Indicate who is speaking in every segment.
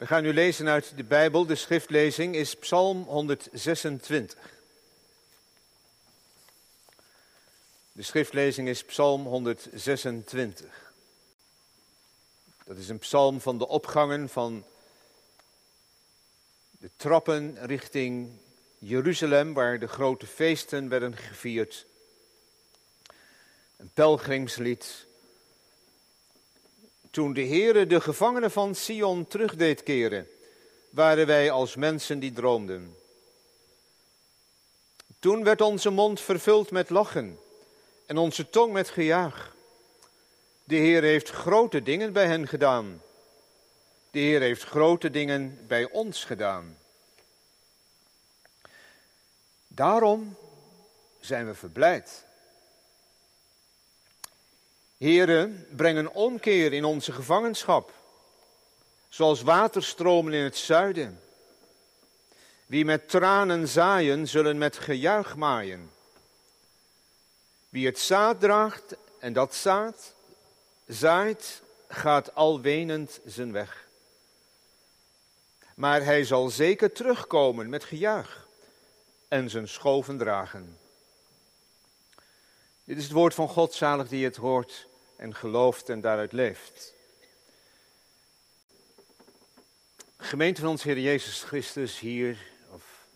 Speaker 1: We gaan nu lezen uit de Bijbel. De schriftlezing is Psalm 126. De schriftlezing is Psalm 126. Dat is een psalm van de opgangen van de trappen richting Jeruzalem, waar de grote feesten werden gevierd. Een pelgrimslied toen de Heere de gevangenen van Sion terug deed keren, waren wij als mensen die droomden. Toen werd onze mond vervuld met lachen en onze tong met gejaag. De Heer heeft grote dingen bij hen gedaan. De Heer heeft grote dingen bij ons gedaan. Daarom zijn we verblijd. Heren, breng een omkeer in onze gevangenschap, zoals waterstromen in het zuiden. Wie met tranen zaaien, zullen met gejuich maaien. Wie het zaad draagt en dat zaad zaait, gaat al wenend zijn weg. Maar hij zal zeker terugkomen met gejuich en zijn schoven dragen. Dit is het woord van God, zalig die het hoort en gelooft en daaruit leeft. Gemeente van ons Heer Jezus Christus, hier of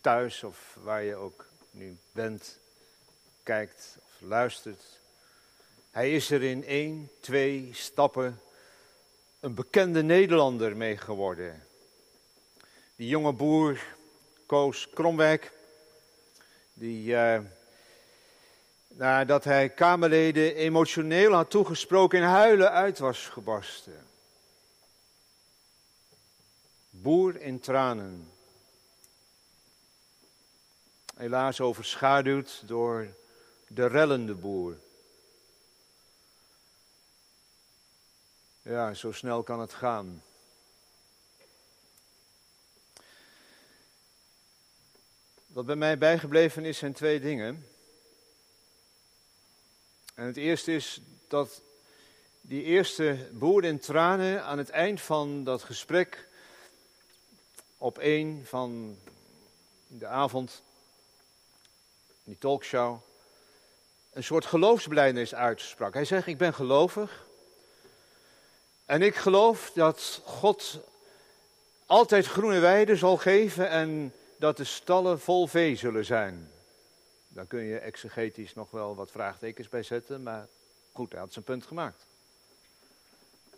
Speaker 1: thuis of waar je ook nu bent, kijkt of luistert. Hij is er in één, twee stappen een bekende Nederlander mee geworden. Die jonge boer Koos Kromwijk, die uh, nadat hij Kamerleden emotioneel had toegesproken, in huilen uit was gebarsten. Boer in tranen. Helaas overschaduwd door de rellende boer. Ja, zo snel kan het gaan. Wat bij mij bijgebleven is, zijn twee dingen. En het eerste is dat die eerste boer in tranen aan het eind van dat gesprek op een van de avond, die talkshow, een soort geloofsbelijdenis uitsprak. Hij zegt, ik ben gelovig en ik geloof dat God altijd groene weiden zal geven en dat de stallen vol vee zullen zijn. Dan kun je exegetisch nog wel wat vraagtekens bij zetten, maar goed, hij had zijn punt gemaakt.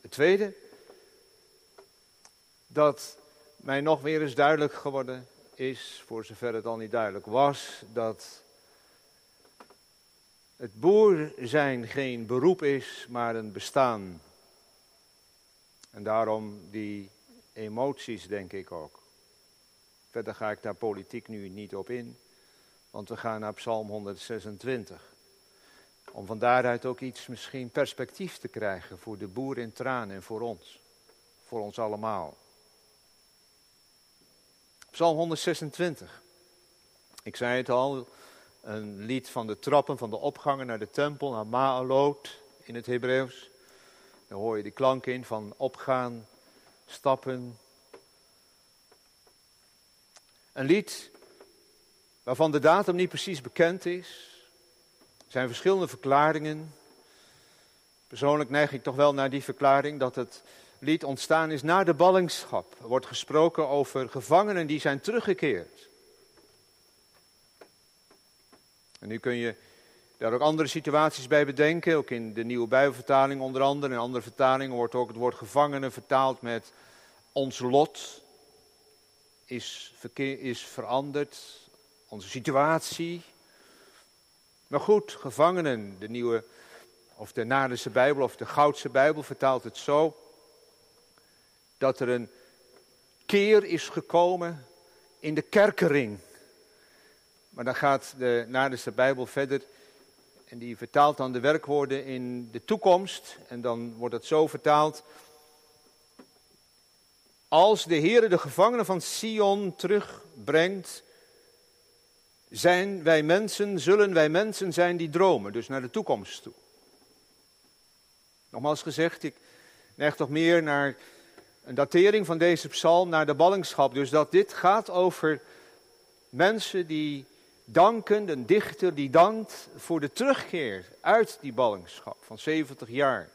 Speaker 1: Het tweede, dat mij nog weer eens duidelijk geworden is, voor zover het al niet duidelijk was, dat het boer zijn geen beroep is, maar een bestaan. En daarom die emoties, denk ik ook. Verder ga ik daar politiek nu niet op in. Want we gaan naar Psalm 126. Om van daaruit ook iets misschien perspectief te krijgen voor de boer in tranen en voor ons. Voor ons allemaal. Psalm 126. Ik zei het al, een lied van de trappen, van de opgangen naar de tempel, naar Maalot in het Hebreeuws. Daar hoor je die klank in van opgaan, stappen. Een lied waarvan de datum niet precies bekend is. Er zijn verschillende verklaringen. Persoonlijk neig ik toch wel naar die verklaring dat het lied ontstaan is na de ballingschap. Er wordt gesproken over gevangenen die zijn teruggekeerd. En nu kun je daar ook andere situaties bij bedenken. Ook in de nieuwe Bijbelvertaling onder andere. In andere vertalingen wordt ook het woord gevangenen vertaald met ons lot is, is veranderd onze situatie. Maar goed, gevangenen, de nieuwe, of de Nadense Bijbel of de Goudse Bijbel vertaalt het zo, dat er een keer is gekomen in de kerkering. Maar dan gaat de Nadense Bijbel verder en die vertaalt dan de werkwoorden in de toekomst. En dan wordt het zo vertaald. Als de Heer de gevangenen van Sion terugbrengt zijn wij mensen, zullen wij mensen zijn die dromen, dus naar de toekomst toe. Nogmaals gezegd, ik neig toch meer naar een datering van deze psalm naar de ballingschap. Dus dat dit gaat over mensen die danken, een dichter die dankt voor de terugkeer uit die ballingschap van 70 jaar.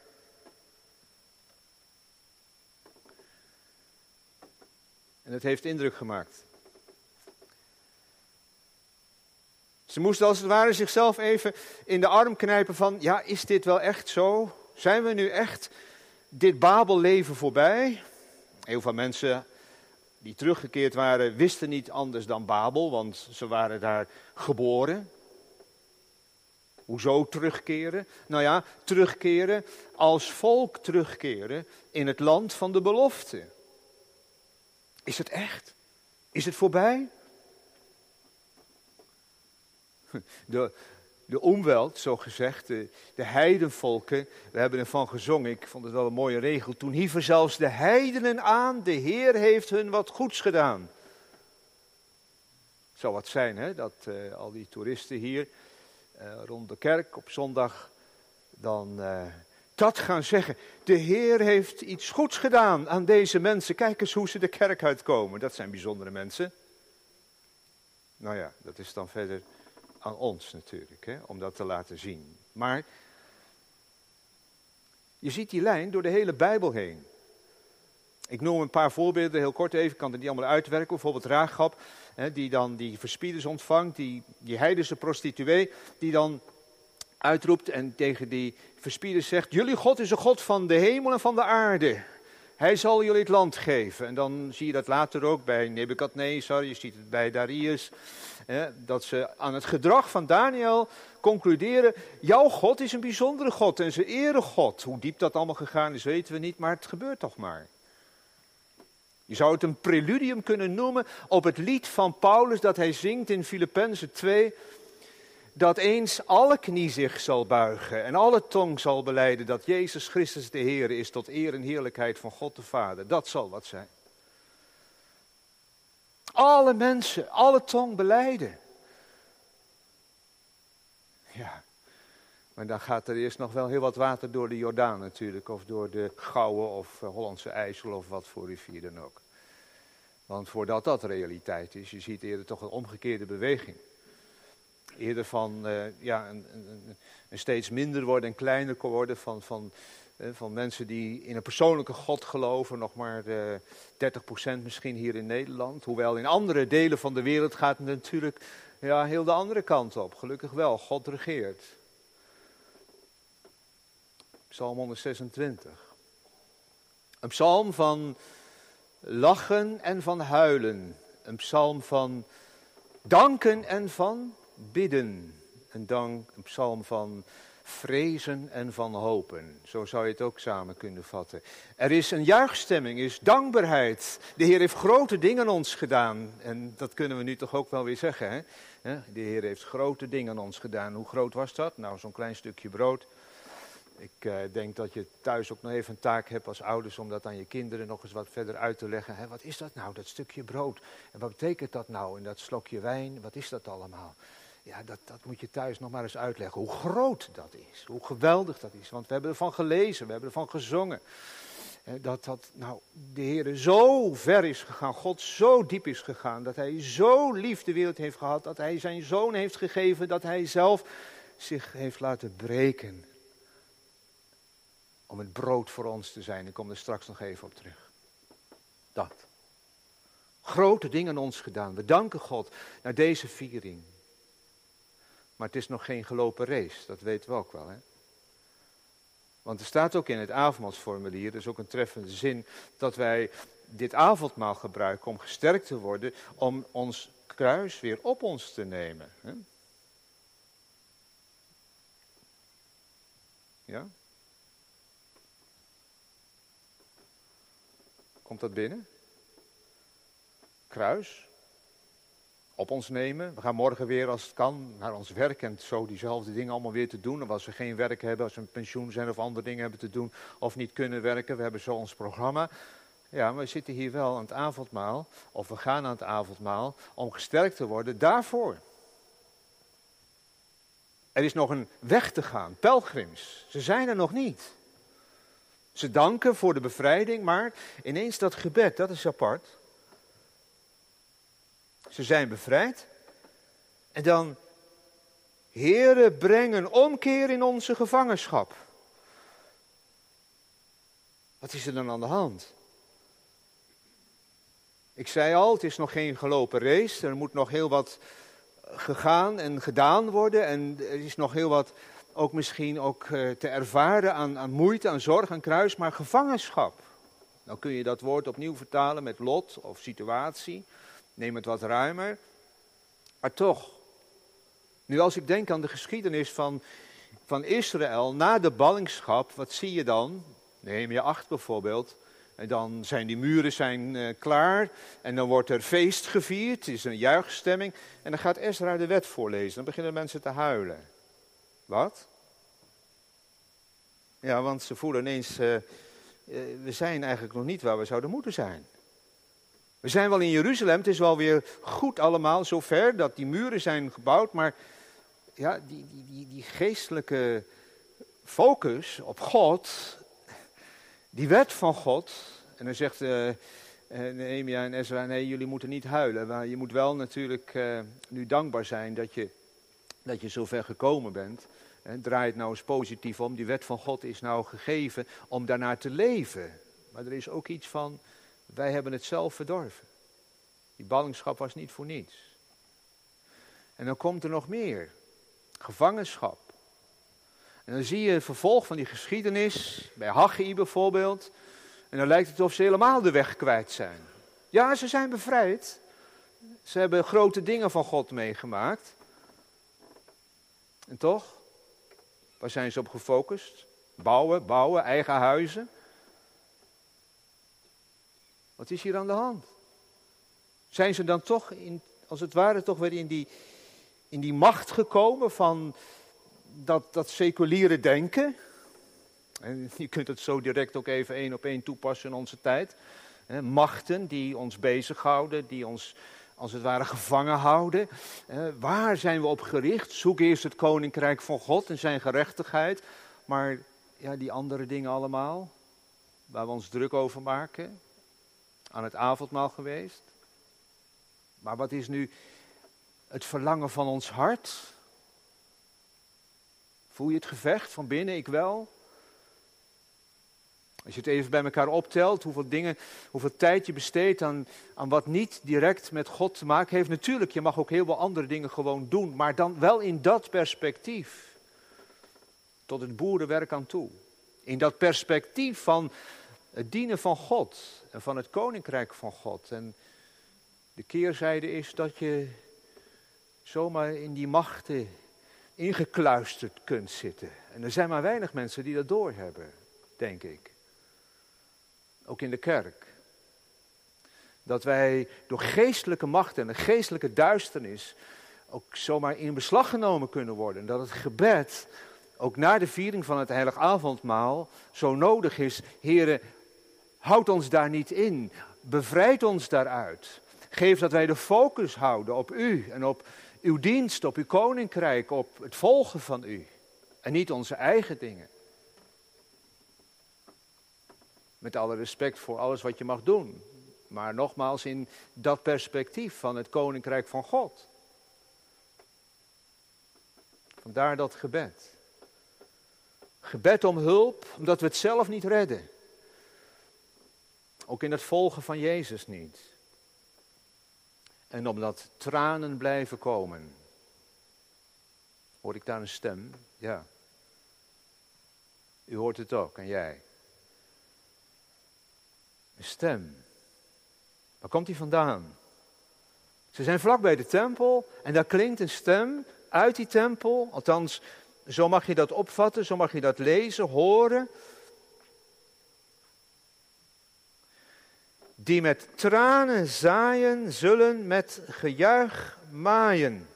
Speaker 1: En het heeft indruk gemaakt. Ze moesten als het ware zichzelf even in de arm knijpen van, ja, is dit wel echt zo? Zijn we nu echt dit Babelleven voorbij? Heel veel mensen die teruggekeerd waren, wisten niet anders dan Babel, want ze waren daar geboren. Hoezo terugkeren? Nou ja, terugkeren als volk terugkeren in het land van de belofte. Is het echt? Is het voorbij? De, de omweld, zo gezegd, de, de heidenvolken, we hebben ervan gezongen, ik vond het wel een mooie regel. Toen hieven zelfs de heidenen aan, de Heer heeft hun wat goeds gedaan. Zou wat zijn, hè, dat uh, al die toeristen hier uh, rond de kerk op zondag dan uh, dat gaan zeggen. De Heer heeft iets goeds gedaan aan deze mensen. Kijk eens hoe ze de kerk uitkomen. Dat zijn bijzondere mensen. Nou ja, dat is dan verder aan ons natuurlijk, hè, om dat te laten zien. Maar je ziet die lijn door de hele Bijbel heen. Ik noem een paar voorbeelden heel kort even, ik kan het niet allemaal uitwerken. Bijvoorbeeld Raagap, hè, die dan die verspieders ontvangt, die, die heidense prostituee, die dan uitroept en tegen die verspieders zegt, jullie God is een God van de hemel en van de aarde. Hij zal jullie het land geven. En dan zie je dat later ook bij Nebukadnezar, je ziet het bij Darius dat ze aan het gedrag van Daniel concluderen, jouw God is een bijzondere God en ze eren God. Hoe diep dat allemaal gegaan is, weten we niet, maar het gebeurt toch maar. Je zou het een preludium kunnen noemen op het lied van Paulus dat hij zingt in Filippenzen 2, dat eens alle knie zich zal buigen en alle tong zal beleiden dat Jezus Christus de Heer is tot eer en heerlijkheid van God de Vader. Dat zal wat zijn. Alle mensen, alle tong beleiden. Ja, maar dan gaat er eerst nog wel heel wat water door de Jordaan natuurlijk, of door de Gouwe of eh, Hollandse IJssel of wat voor rivier dan ook. Want voordat dat realiteit is, je ziet eerder toch een omgekeerde beweging. Eerder van uh, ja, een, een, steeds minder worden en kleiner worden van, van van mensen die in een persoonlijke God geloven, nog maar 30% eh, misschien hier in Nederland. Hoewel in andere delen van de wereld gaat het natuurlijk ja, heel de andere kant op. Gelukkig wel, God regeert. Psalm 126. Een psalm van lachen en van huilen. Een psalm van danken en van bidden. Een, dank, een psalm van vrezen en van hopen. Zo zou je het ook samen kunnen vatten. Er is een juichstemming, is dankbaarheid. De Heer heeft grote dingen ons gedaan. En dat kunnen we nu toch ook wel weer zeggen. Hè? De Heer heeft grote dingen ons gedaan. Hoe groot was dat? Nou, zo'n klein stukje brood. Ik uh, denk dat je thuis ook nog even een taak hebt als ouders om dat aan je kinderen nog eens wat verder uit te leggen. Hè, wat is dat nou, dat stukje brood? En wat betekent dat nou? En dat slokje wijn, wat is dat allemaal? Ja, dat, dat moet je thuis nog maar eens uitleggen. Hoe groot dat is. Hoe geweldig dat is. Want we hebben ervan gelezen, we hebben ervan gezongen. Dat, dat nou, de Heer zo ver is gegaan, God zo diep is gegaan, dat Hij zo lief de wereld heeft gehad, dat Hij zijn zoon heeft gegeven, dat Hij zelf zich heeft laten breken. Om het brood voor ons te zijn. Ik kom er straks nog even op terug. Dat. Grote dingen ons gedaan. We danken God naar deze viering. Maar het is nog geen gelopen race, dat weten we ook wel. Hè? Want er staat ook in het avondmaalsformulier, is ook een treffende zin, dat wij dit avondmaal gebruiken om gesterkt te worden, om ons kruis weer op ons te nemen. Hè? Ja? Komt dat binnen? Kruis, op ons nemen. We gaan morgen weer, als het kan, naar ons werk en zo diezelfde dingen allemaal weer te doen. Of als we geen werk hebben, als we een pensioen zijn of andere dingen hebben te doen of niet kunnen werken. We hebben zo ons programma. Ja, maar we zitten hier wel aan het avondmaal, of we gaan aan het avondmaal, om gesterkt te worden daarvoor. Er is nog een weg te gaan, pelgrims. Ze zijn er nog niet. Ze danken voor de bevrijding, maar ineens dat gebed, dat is apart. Ze zijn bevrijd. En dan, Heere, breng een omkeer in onze gevangenschap. Wat is er dan aan de hand? Ik zei al, het is nog geen gelopen race. Er moet nog heel wat gegaan en gedaan worden. En er is nog heel wat ook misschien ook eh, te ervaren aan, aan moeite, aan zorg, aan kruis, maar gevangenschap. Dan kun je dat woord opnieuw vertalen met lot of situatie. Neem het wat ruimer. Maar toch, nu als ik denk aan de geschiedenis van, van Israël na de ballingschap, wat zie je dan? Neem je acht bijvoorbeeld. En dan zijn die muren zijn, uh, klaar en dan wordt er feest gevierd, het is een juichstemming. En dan gaat Ezra de wet voorlezen, dan beginnen mensen te huilen. Wat? Ja, want ze voelen ineens, uh, we zijn eigenlijk nog niet waar we zouden moeten zijn. We zijn wel in Jeruzalem, het is wel weer goed allemaal zover dat die muren zijn gebouwd, maar ja, die, die, die, die geestelijke focus op God, die wet van God, en dan zegt uh, Nehemia en Ezra, nee, jullie moeten niet huilen, maar je moet wel natuurlijk uh, nu dankbaar zijn dat je, dat je zover gekomen bent. En draai het nou eens positief om, die wet van God is nou gegeven om daarnaar te leven. Maar er is ook iets van, wij hebben het zelf verdorven. Die ballingschap was niet voor niets. En dan komt er nog meer. Gevangenschap. En dan zie je het vervolg van die geschiedenis, bij Haggai bijvoorbeeld. En dan lijkt het of ze helemaal de weg kwijt zijn. Ja, ze zijn bevrijd. Ze hebben grote dingen van God meegemaakt. En toch, waar zijn ze op gefocust? Bouwen, bouwen, eigen huizen. Wat is hier aan de hand? Zijn ze dan toch, in, als het ware, toch weer in die, in die macht gekomen van dat, dat seculiere denken? En je kunt het zo direct ook even één op één toepassen in onze tijd. Machten die ons bezighouden, die ons als het ware gevangen houden. Waar zijn we op gericht? Zoek eerst het koninkrijk van God en zijn gerechtigheid. Maar ja, die andere dingen allemaal, waar we ons druk over maken, aan het avondmaal geweest. Maar wat is nu het verlangen van ons hart? Voel je het gevecht van binnen? Ik wel. Als je het even bij elkaar optelt, hoeveel dingen, hoeveel tijd je besteedt aan, aan wat niet direct met God te maken heeft. Natuurlijk, je mag ook heel veel andere dingen gewoon doen, maar dan wel in dat perspectief. Tot het boerenwerk aan toe. In dat perspectief van het dienen van God en van het koninkrijk van God. En de keerzijde is dat je zomaar in die machten ingekluisterd kunt zitten. En er zijn maar weinig mensen die dat doorhebben, denk ik. Ook in de kerk. Dat wij door geestelijke macht en een geestelijke duisternis ook zomaar in beslag genomen kunnen worden. Dat het gebed ook na de viering van het heilig avondmaal zo nodig is. Heren, houd ons daar niet in. Bevrijd ons daaruit. Geef dat wij de focus houden op u en op uw dienst, op uw koninkrijk, op het volgen van u. En niet onze eigen dingen. Met alle respect voor alles wat je mag doen. Maar nogmaals in dat perspectief van het koninkrijk van God. Vandaar dat gebed. Gebed om hulp, omdat we het zelf niet redden. Ook in het volgen van Jezus niet. En omdat tranen blijven komen. Hoor ik daar een stem? Ja. U hoort het ook en jij. Een stem. Waar komt die vandaan? Ze zijn vlak bij de tempel en daar klinkt een stem uit die tempel. Althans, zo mag je dat opvatten, zo mag je dat lezen, horen. Die met tranen zaaien, zullen met gejuich maaien.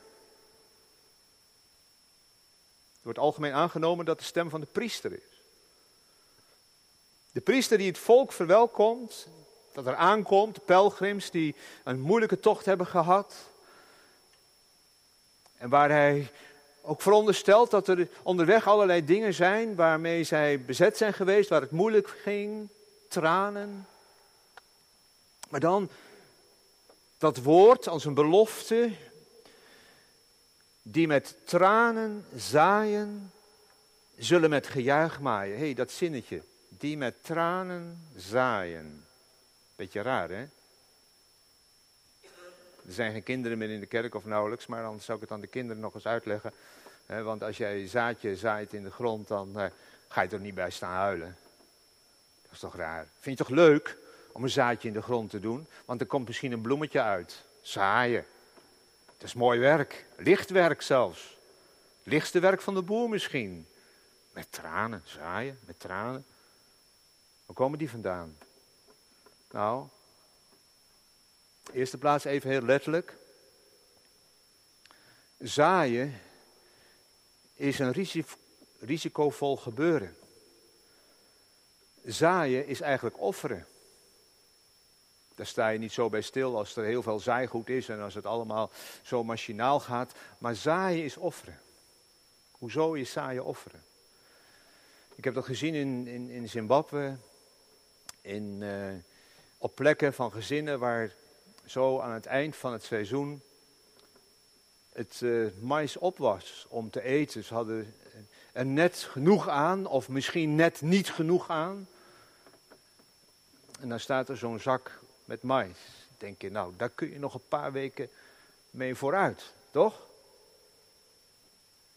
Speaker 1: Het wordt algemeen aangenomen dat de stem van de priester is. De priester die het volk verwelkomt, dat er aankomt, de pelgrims die een moeilijke tocht hebben gehad. En waar hij ook verondersteld dat er onderweg allerlei dingen zijn waarmee zij bezet zijn geweest, waar het moeilijk ging, tranen. Maar dan dat woord als een belofte, die met tranen zaaien, zullen met gejuich maaien. Hé, hey, dat zinnetje, die met tranen zaaien. Beetje raar, hè? Er zijn geen kinderen meer in de kerk of nauwelijks, maar dan zou ik het aan de kinderen nog eens uitleggen. want als jij een zaadje zaait in de grond, dan eh, ga je er niet bij staan huilen. Dat is toch raar? Vind je toch leuk om een zaadje in de grond te doen? Want er komt misschien een bloemetje uit. Zaaien. Dat is mooi werk. Lichtwerk zelfs. Lichtste werk van de boer misschien. Met tranen, zaaien, met tranen. Waar komen die vandaan? Nou, eerste plaats even heel letterlijk. Zaaien is een risicovol gebeuren. Zaaien is eigenlijk offeren. Daar sta je niet zo bij stil als er heel veel zaaigoed is en als het allemaal zo machinaal gaat. Maar zaaien is offeren. Hoezo is zaaien offeren? Ik heb dat gezien in, in, in Zimbabwe, in, uh, op plekken van gezinnen waar zo aan het eind van het seizoen het uh, mais op was om te eten. Ze hadden er net genoeg aan, of misschien net niet genoeg aan. En dan staat er zo'n zak met mais. Denk je, nou, daar kun je nog een paar weken mee vooruit, toch?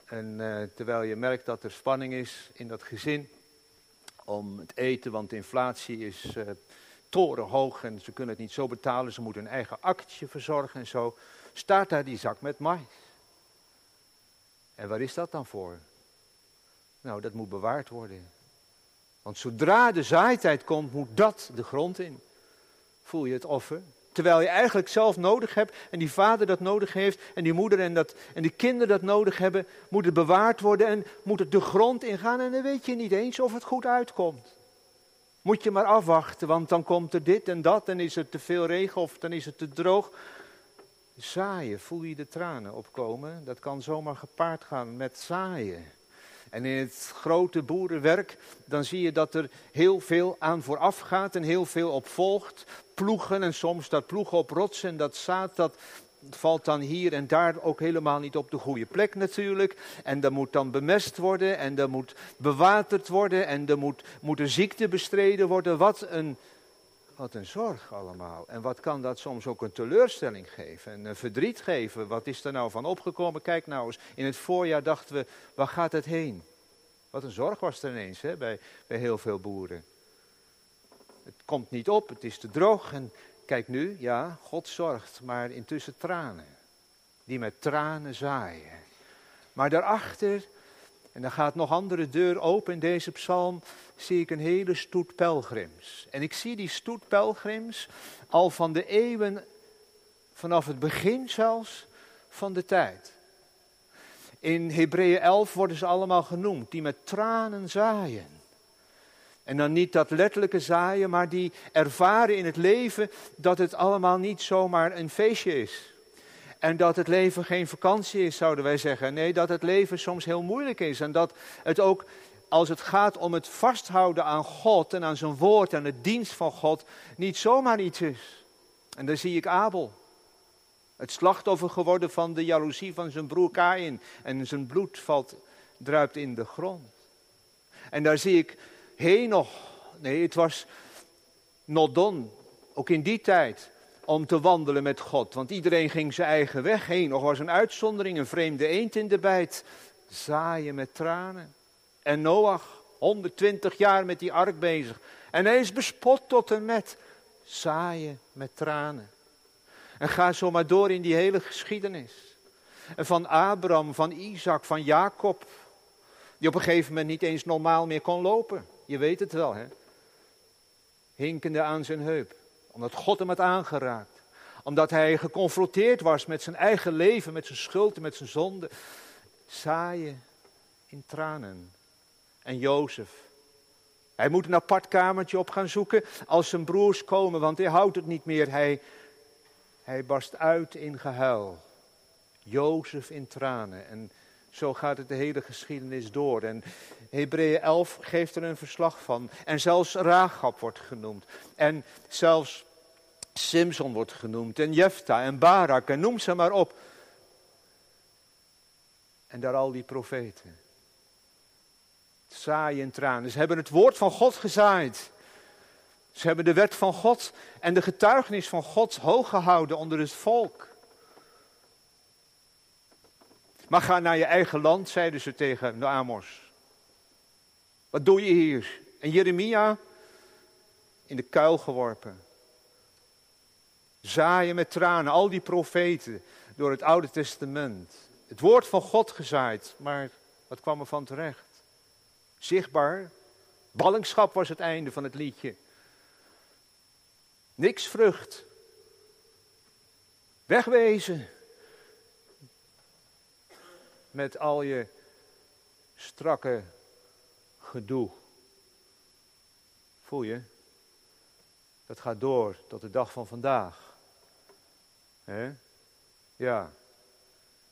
Speaker 1: En uh, terwijl je merkt dat er spanning is in dat gezin om het eten, want inflatie is uh, torenhoog en ze kunnen het niet zo betalen, ze moeten hun eigen akkertje verzorgen en zo, staat daar die zak met mais. En waar is dat dan voor? Nou, dat moet bewaard worden. Want zodra de zaaitijd komt, moet dat de grond in. Voel je het offer? Terwijl je eigenlijk zelf nodig hebt en die vader dat nodig heeft en die moeder en, dat, en die kinderen dat nodig hebben, moet het bewaard worden en moet het de grond ingaan en dan weet je niet eens of het goed uitkomt. Moet je maar afwachten, want dan komt er dit en dat en is er te veel regen of dan is het te droog. Zaaien, voel je de tranen opkomen? Dat kan zomaar gepaard gaan met zaaien. En in het grote boerenwerk, dan zie je dat er heel veel aan vooraf gaat en heel veel op volgt. Ploegen en soms dat ploegen op rotsen en dat zaad, dat valt dan hier en daar ook helemaal niet op de goede plek natuurlijk. En dat moet dan bemest worden en dat moet bewaterd worden en er moet, moet een ziekte bestreden worden. Wat een, wat een zorg allemaal. En wat kan dat soms ook een teleurstelling geven en een verdriet geven. Wat is er nou van opgekomen? Kijk nou eens, in het voorjaar dachten we, waar gaat het heen? Wat een zorg was er ineens hè, bij, bij heel veel boeren. Het komt niet op, het is te droog en kijk nu, ja, God zorgt, maar intussen tranen. Die met tranen zaaien. Maar daarachter, en dan gaat nog andere deur open in deze psalm, zie ik een hele stoet pelgrims. En ik zie die stoet pelgrims al van de eeuwen, vanaf het begin zelfs van de tijd. In Hebreeën 11 worden ze allemaal genoemd, die met tranen zaaien. En dan niet dat letterlijke zaaien, maar die ervaren in het leven dat het allemaal niet zomaar een feestje is. En dat het leven geen vakantie is, zouden wij zeggen. Nee, dat het leven soms heel moeilijk is. En dat het ook, als het gaat om het vasthouden aan God en aan zijn woord en het dienst van God, niet zomaar iets is. En daar zie ik Abel. Het slachtoffer geworden van de jaloezie van zijn broer Kain. En zijn bloed valt, druipt in de grond. En daar zie ik Henoch. Nee, het was Nodon. Ook in die tijd. Om te wandelen met God. Want iedereen ging zijn eigen weg heen. Nog was een uitzondering. Een vreemde eend in de bijt. Zaaien met tranen. En Noach. 120 jaar met die ark bezig. En hij is bespot tot en met. Zaaien met tranen. En ga zo maar door in die hele geschiedenis. En van Abraham, van Isaac, van Jacob. Die op een gegeven moment niet eens normaal meer kon lopen. Je weet het wel, hè? Hinkende aan zijn heup. Omdat God hem had aangeraakt. Omdat hij geconfronteerd was met zijn eigen leven, met zijn schuld met zijn zonde. Zaaien in tranen. En Jozef. Hij moet een apart kamertje op gaan zoeken als zijn broers komen, want hij houdt het niet meer. Hij, hij barst uit in gehuil. Jozef in tranen. En Zo gaat het de hele geschiedenis door. En Hebreeën 11 geeft er een verslag van. En zelfs Rahab wordt genoemd. En zelfs Simson wordt genoemd. En Jefta en Barak en noem ze maar op. En daar al die profeten. Zaaien en tranen. Ze hebben het woord van God gezaaid. Ze hebben de wet van God en de getuigenis van God hoog gehouden onder het volk. Maar ga naar je eigen land, zeiden ze tegen Amos. Wat doe je hier? En Jeremia in de kuil geworpen. Zaaien met tranen, al die profeten door het Oude Testament. Het woord van God gezaaid, maar wat kwam er van terecht? Zichtbaar. Ballingschap was het einde van het liedje. Niks vrucht. Wegwezen. Met al je strakke gedoe. Voel je? Dat gaat door tot de dag van vandaag. Ja.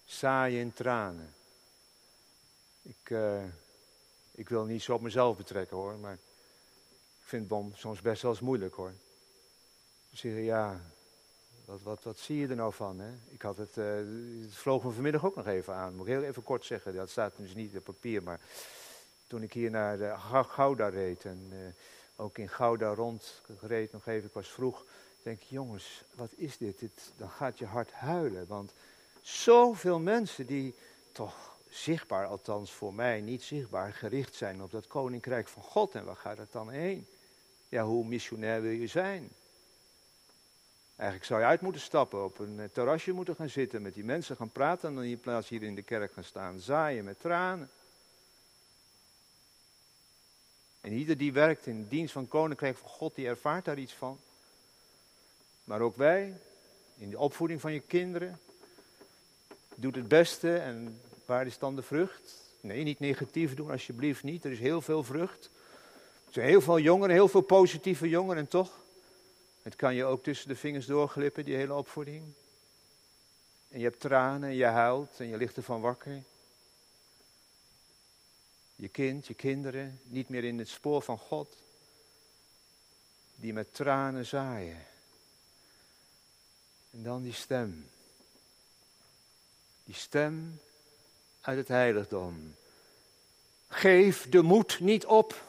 Speaker 1: Saaien in tranen. Ik, uh, ik wil niet zo op mezelf betrekken hoor, maar ik vind het soms best wel eens moeilijk hoor. Zeggen, ja, wat, wat, wat zie je er nou van? Hè? Ik had het, uh, vloog me vanmiddag ook nog even aan. Moet ik heel even kort zeggen, dat staat dus niet op papier, maar toen ik hier naar Gouda reed en uh, ook in Gouda rondgereed nog even, ik was vroeg, denk jongens, wat is dit? dit? Dan gaat je hart huilen, want zoveel mensen die toch zichtbaar, althans voor mij niet zichtbaar, gericht zijn op dat koninkrijk van God. En waar gaat het dan heen? Ja, hoe missionair wil je zijn? Eigenlijk zou je uit moeten stappen, op een eh, terrasje moeten gaan zitten, met die mensen gaan praten en dan in plaats hier in de kerk gaan staan, zaaien met tranen. En ieder die werkt in dienst van Koninkrijk van God, die ervaart daar iets van. Maar ook wij, in de opvoeding van je kinderen, doet het beste en waar is dan de vrucht? Nee, niet negatief doen, alsjeblieft niet. Er is heel veel vrucht. Er zijn heel veel jongeren, heel veel positieve jongeren en toch het kan je ook tussen de vingers doorglippen, die hele opvoeding. En je hebt tranen en je huilt en je ligt ervan wakker. Je kind, je kinderen, niet meer in het spoor van God. Die met tranen zaaien. En dan die stem. Die stem uit het heiligdom. Geef de moed niet op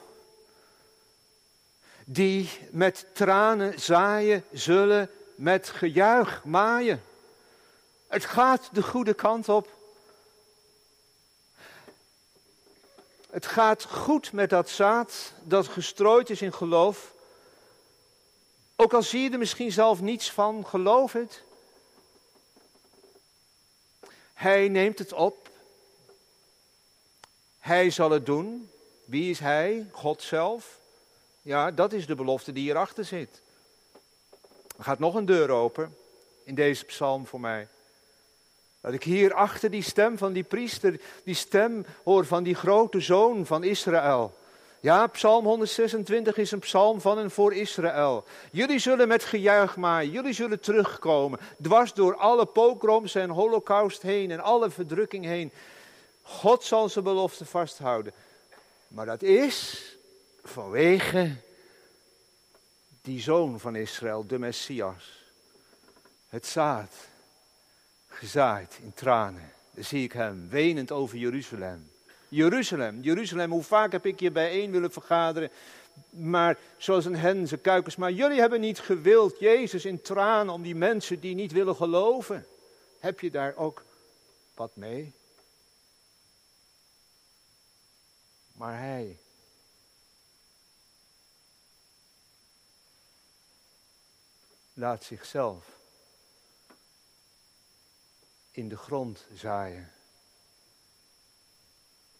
Speaker 1: die met tranen zaaien, zullen met gejuich maaien. Het gaat de goede kant op. Het gaat goed met dat zaad dat gestrooid is in geloof. Ook al zie je er misschien zelf niets van, geloof het. Hij neemt het op. Hij zal het doen. Wie is hij? God zelf. Ja, dat is de belofte die hierachter zit. Er gaat nog een deur open in deze psalm voor mij. Dat ik hier achter die stem van die priester, die stem hoor van die grote zoon van Israël. Ja, Psalm 126 is een psalm van en voor Israël. Jullie zullen met gejuich maaien, jullie zullen terugkomen, dwars door alle pogroms en holocaust heen en alle verdrukking heen. God zal zijn belofte vasthouden. Maar dat is vanwege die zoon van Israël, de Messias. Het zaad, gezaaid in tranen. Dan zie ik hem, wenend over Jeruzalem. Jeruzalem, Jeruzalem, hoe vaak heb ik je bijeen willen vergaderen. Maar zoals een hen zijn kuikens. Maar jullie hebben niet gewild, Jezus, in tranen om die mensen die niet willen geloven. Heb je daar ook wat mee? Maar hij laat zichzelf in de grond zaaien.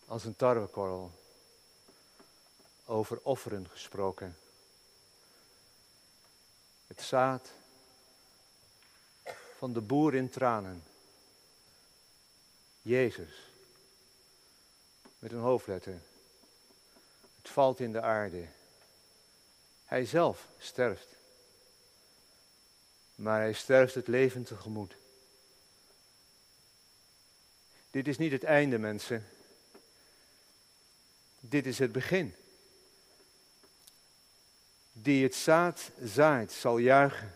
Speaker 1: Als een tarwekorrel. Over offeren gesproken. Het zaad van de boer in tranen. Jezus. Met een hoofdletter. Het valt in de aarde. Hij zelf sterft maar hij sterft het leven tegemoet. Dit is niet het einde, mensen. Dit is het begin. Die het zaad zaait, zal juichen.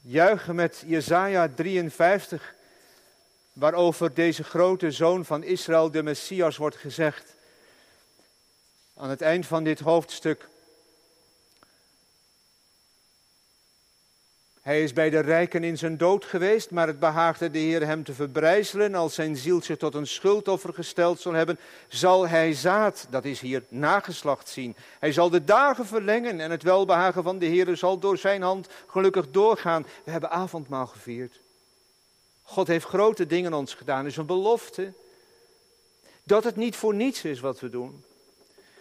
Speaker 1: Juichen met Jesaja 53, waarover deze grote zoon van Israël, de Messias, wordt gezegd. Aan het eind van dit hoofdstuk. Hij is bij de rijken in zijn dood geweest, maar het behaagde de Heer hem te verbrijzelen. Als zijn ziel zich tot een schuldoffer gesteld zal hebben, zal hij zaad, dat is hier nageslacht zien. Hij zal de dagen verlengen en het welbehagen van de Heer zal door zijn hand gelukkig doorgaan. We hebben avondmaal gevierd. God heeft grote dingen ons gedaan. Is een belofte dat het niet voor niets is wat we doen.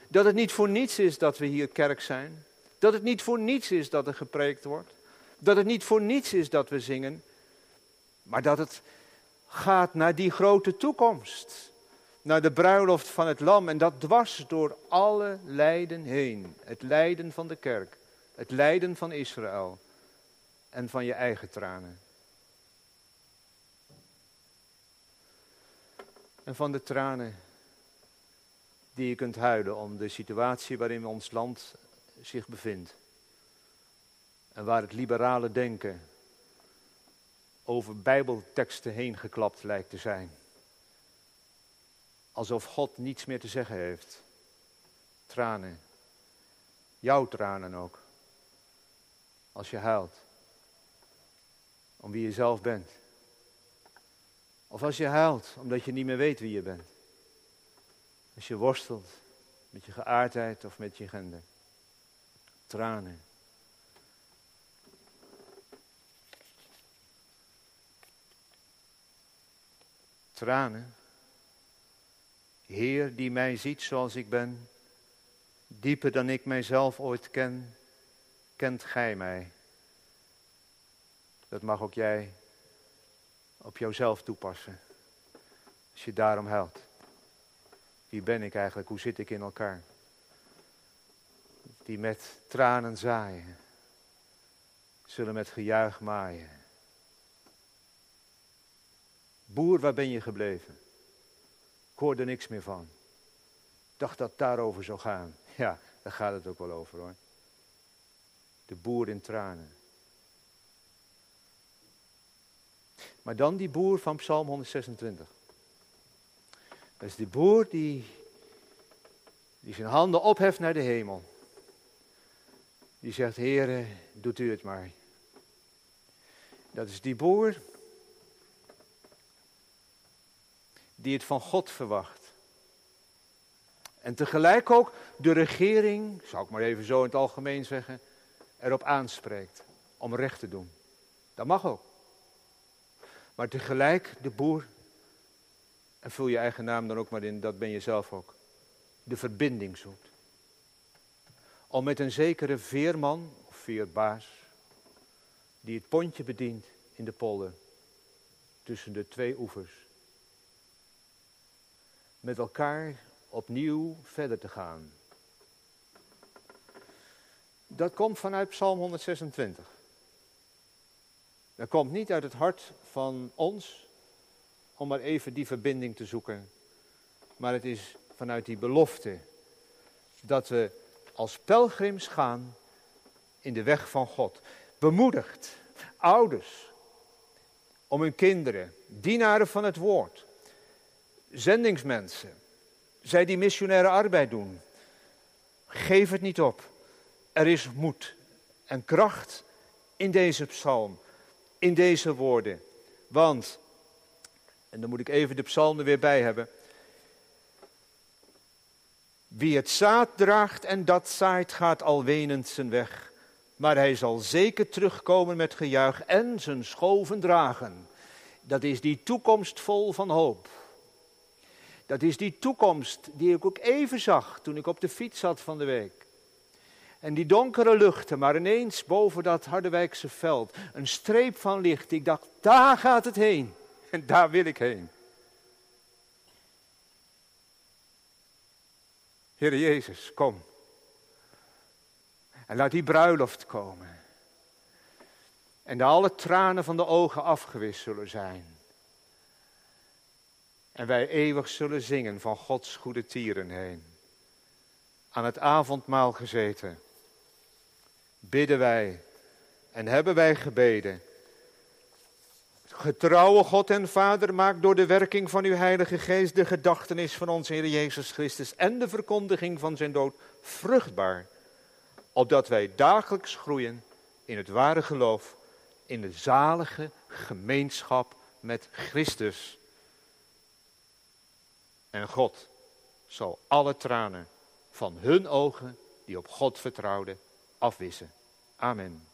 Speaker 1: Dat het niet voor niets is dat we hier kerk zijn. Dat het niet voor niets is dat er gepreekt wordt. Dat het niet voor niets is dat we zingen, maar dat het gaat naar die grote toekomst. Naar de bruiloft van het lam en dat dwars door alle lijden heen. Het lijden van de kerk, het lijden van Israël en van je eigen tranen. En van de tranen die je kunt huilen om de situatie waarin ons land zich bevindt. En waar het liberale denken over bijbelteksten heen geklapt lijkt te zijn. Alsof God niets meer te zeggen heeft. Tranen. Jouw tranen ook. Als je huilt. Om wie je zelf bent. Of als je huilt omdat je niet meer weet wie je bent. Als je worstelt met je geaardheid of met je gender. Tranen. Tranen. Heer die mij ziet zoals ik ben, dieper dan ik mijzelf ooit ken, kent Gij mij. Dat mag ook jij op jouzelf toepassen. Als je daarom helpt. Wie ben ik eigenlijk? Hoe zit ik in elkaar? Die met tranen zaaien, zullen met gejuich maaien. Boer, waar ben je gebleven? Ik hoorde niks meer van. Ik dacht dat het daarover zou gaan. Ja, daar gaat het ook wel over hoor. De boer in tranen. Maar dan die boer van Psalm 126. Dat is die boer die, die zijn handen opheft naar de hemel. Die zegt, Heere, doet u het maar. Dat is die boer die het van God verwacht. En tegelijk ook de regering, zou ik maar even zo in het algemeen zeggen, erop aanspreekt om recht te doen. Dat mag ook. Maar tegelijk de boer, en vul je eigen naam dan ook maar in, dat ben je zelf ook, de verbinding zoekt. Om met een zekere veerman of veerbaas, die het pontje bedient in de polder, tussen de twee oevers, met elkaar opnieuw verder te gaan. Dat komt vanuit Psalm 126. Dat komt niet uit het hart van ons om maar even die verbinding te zoeken, maar het is vanuit die belofte dat we als pelgrims gaan in de weg van God. Bemoedigd, ouders, om hun kinderen, dienaren van het woord, zendingsmensen, zij die missionaire arbeid doen. Geef het niet op. Er is moed en kracht in deze psalm, in deze woorden. Want, en dan moet ik even de psalm er weer bij hebben. Wie het zaad draagt en dat zaait, gaat al wenend zijn weg. Maar hij zal zeker terugkomen met gejuich en zijn schoven dragen. Dat is die toekomst vol van hoop. Dat is die toekomst die ik ook even zag toen ik op de fiets zat van de week. En die donkere luchten, maar ineens boven dat Harderwijkse veld, een streep van licht. Ik dacht, daar gaat het heen. En daar wil ik heen. Heer Jezus, kom. En laat die bruiloft komen. En de alle tranen van de ogen afgewist zullen zijn. En wij eeuwig zullen zingen van Gods goede tieren heen. Aan het avondmaal gezeten, bidden wij en hebben wij gebeden. Getrouwe God en Vader, maak door de werking van uw Heilige Geest de gedachtenis van onze Heer Jezus Christus en de verkondiging van zijn dood vruchtbaar, opdat wij dagelijks groeien in het ware geloof, in de zalige gemeenschap met Christus. En God zal alle tranen van hun ogen die op God vertrouwden afwissen. Amen.